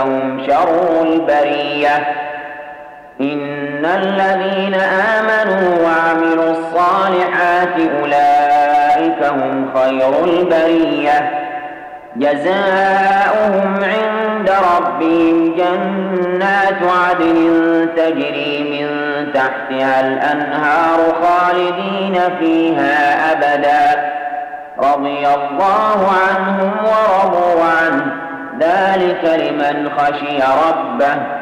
أولئك هم شر البرية. إن الذين آمنوا وعملوا الصالحات أولئك هم خير البرية. جزاؤهم عند ربهم جنات عدن تجري من تحتها الأنهار خالدين فيها أبدا. رضي الله عنهم ذلك لمن خشي ربه.